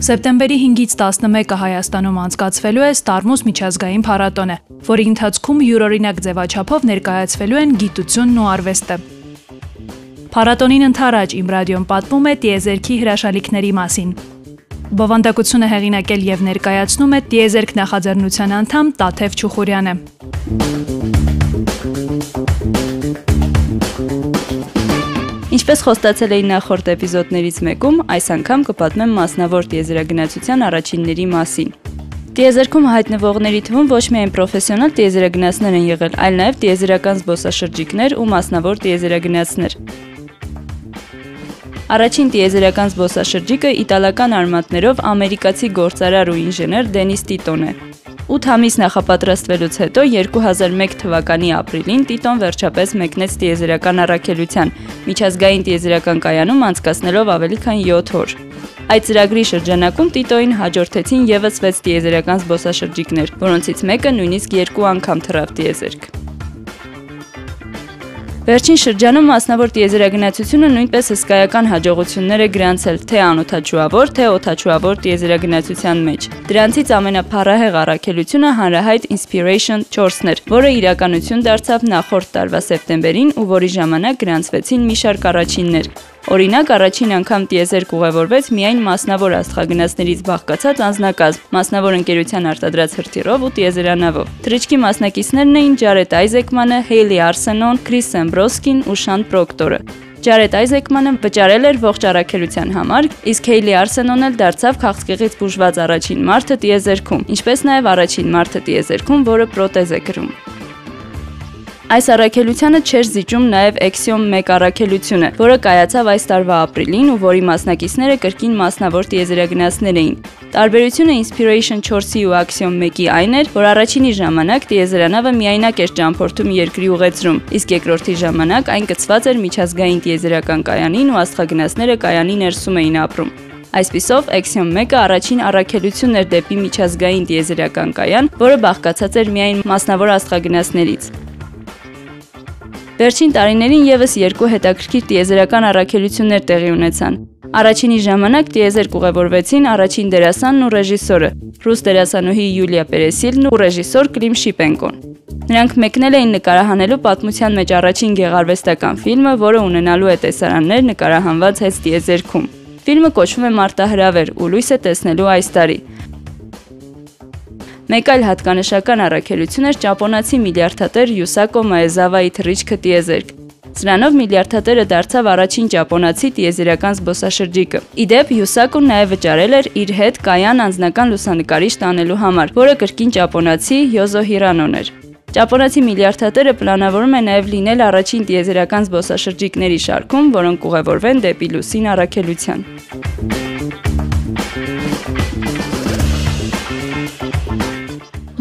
Սեպտեմբերի 5-ից 11-ը Հայաստանում անցկացվելու է Ստարմուս միջազգային փառատոնը, որի ընթացքում յուրօրինակ ձևաչափով ներկայացվելու են գիտությունն ու արվեստը։ Փառատոնին ընթരാճ իմ ռադիոն պատմում է տիեզերքի հրաշալիքների մասին։ Բովանդակությունը հեղինակել եւ ներկայացնում է տիեզերք նախաձեռնության անդամ Տաթև Չուխուրյանը։ Ինչպես խոստացել էի նախորդ էպիզոդներից մեկում, այս անգամ կպատմեմ մասնավոր տիեզերագնացության առաջինների մասին։ Տիեզերքում հայտնվողների թվում ոչ միայն պրոֆեսիոնալ տիեզերագնացներ են եղել, այլ նաև տիեզերական զբոսաշրջիկներ ու մասնավոր տիեզերագնացներ։ Առաջին տիեզերական զբոսաշրջիկը իտալական արմատներով ամերիկացի գործարար ու ինժեներ Դենիս Տիտոն է։ 8 ամիս նախապատրաստվելուց հետո 2001 թվականի ապրիլին Տիտոն վերջապես մեկնեց տիեզերական առաքելության, միջազգային տիեզերական կայանում անցկացնելով ավելի քան 7 օր։ Այդ ծրագրի շրջանակում Տիտոին հաջորդեցին եւս 6 տիեզերական զբոսաշրջիկներ, որոնցից մեկը նույնիսկ երկու անգամ թռավ տիեզերք։ Վերջին շրջանում մասնավոր տիեզերագնացությունը նույնպես հսկայական հաջողություններ է գրանցել թե անօթաչուավոր, թե օթաչուավոր տիեզերագնացության մեջ։ Դրանցից ամենափառահեղ առաքելությունը հանրահայտ Inspiration 4-ն էր, որը իրականություն դարձավ նախորդ տարվա սեպտեմբերին ու որի ժամանակ գրանցվեցին մի շարք առաջիններ։ Օրինակ, առաջին անգամ տիեզերք ուղևորվեց միայն մասնավոր աստղագնացներից բաղկացած անձնակազմ, մասնավոր ընկերության արտադրած հրթիռով ու տիեզերանավով։ Թրիչկի մասնակիցներն էին Ջարետ Այզեկմանը, Հեյլի Արսենոն, Քրիս Սեմբրոսկին ու Շան Պրոկտորը։ Ջարետ Այզեկմանը վճարել էր ողջ առաքելության համար, իսկ Հեյլի Արսենոն էլ դարձավ քաղցկեղից բուժված առաջին մարդը տիեզերքում, ինչպես նաև առաջին մարդը տիեզերքում, որը պրոտեզ է կրում։ Այս առաքելությանը չէր զիջում նաև Axiom 1 առաքելությունը, որը կայացավ այս տարվա ապրիլին ու որի մասնակիցները կրկին մասնավոր տիեզերագնացներ էին։ Տարբերությունը Inspiration 4-ի ու Axiom 1-ի այն էր, որ առաջինի ժամանակ տիեզերանավը միայնակ էր ճամփորդում երկրի ուղեցրում, իսկ երկրորդի ժամանակ այն կցված էր միջազգային տիեզերական կայանին ու աստղագնացները կայանի ներսում էին ապրում։ Այսպիսով Axiom 1-ը առաջին առաքելությունն էր դեպի միջազգային տիեզերական կայան, որը բաղկացած էր միայն մասնավոր աստղագնացներից։ Վերջին տարիներին եւս երկու հետաքրքիր տիեզերական առաքելություններ տեղի ունեցան։ Առաջինի ժամանակ տիեզերք ուղևորվեցին առաջին դերասանն ու ռեժիսորը՝ ռուս դերասանուհի Յուլիա Պերեսիլն ու ռեժիսոր Կլիմ Շիպենկոն։ Նրանք մեկնել էին նկարահանելու պատմության մեջ առաջին գեղարվեստական ֆիլմը, որը ունենալու է տեսարաններ նկարահանված հեծ տիեզերքում։ Ֆիլմը կոչվում է Մարտահրավեր ու լույս է տեսնելու այս տարի։ Մեկ այլ հատկանշական առաքելություն էր ճապոնացի միլիարդատեր Յուսակո Մաեզավայի թռիչքը տիեզերք։ Սրանով միլիարդատերը դարձավ առաջին ճապոնացի տիեզերական զբոսաշրջիկը։ Իդեպ Յուսակոն նաև վճարել էր իր հետ կայան անձնական լուսանկարիչ տանելու համար, որը կրկին ճապոնացի Յոզո Հիրանոն էր։ Ճապոնացի միլիարդատերը պլանավորում է նաև լինել առաջին տիեզերական զբոսաշրջիկների շարքում, որոնք կուղևորվեն դեպի լուսին առաքելության։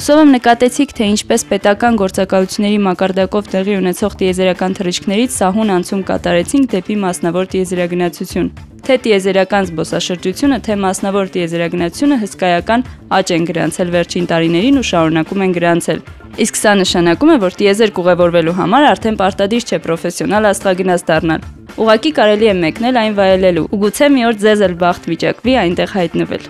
Հուսով եմ նկատեցիք, թե ինչպես պետական գործակալությունների մակարդակով տեղի ունեցող տիեզերական թռիչքներից սահուն անցում կատարեցինք դեպի մասնավոր տիեզերագնացություն։ Թե տիեզերական զբոսաշրջությունը, թե մասնավոր տիեզերագնացությունը հսկայական աճ են գրանցել վերջին տարիներին ու շարունակում են գրանցել։ Իսկ սա նշանակում է, որ տիեզերք ուղևորվելու համար արդեն պարտադիր չէ պրոֆեսիոնալ աստղագնաց դառնալ։ Ուղղակի կարելի է մեկնել այն վայելելու, ու գուցե մի օր ձեզ էլ բախտ վիճակվի այնտեղ հայտնվել։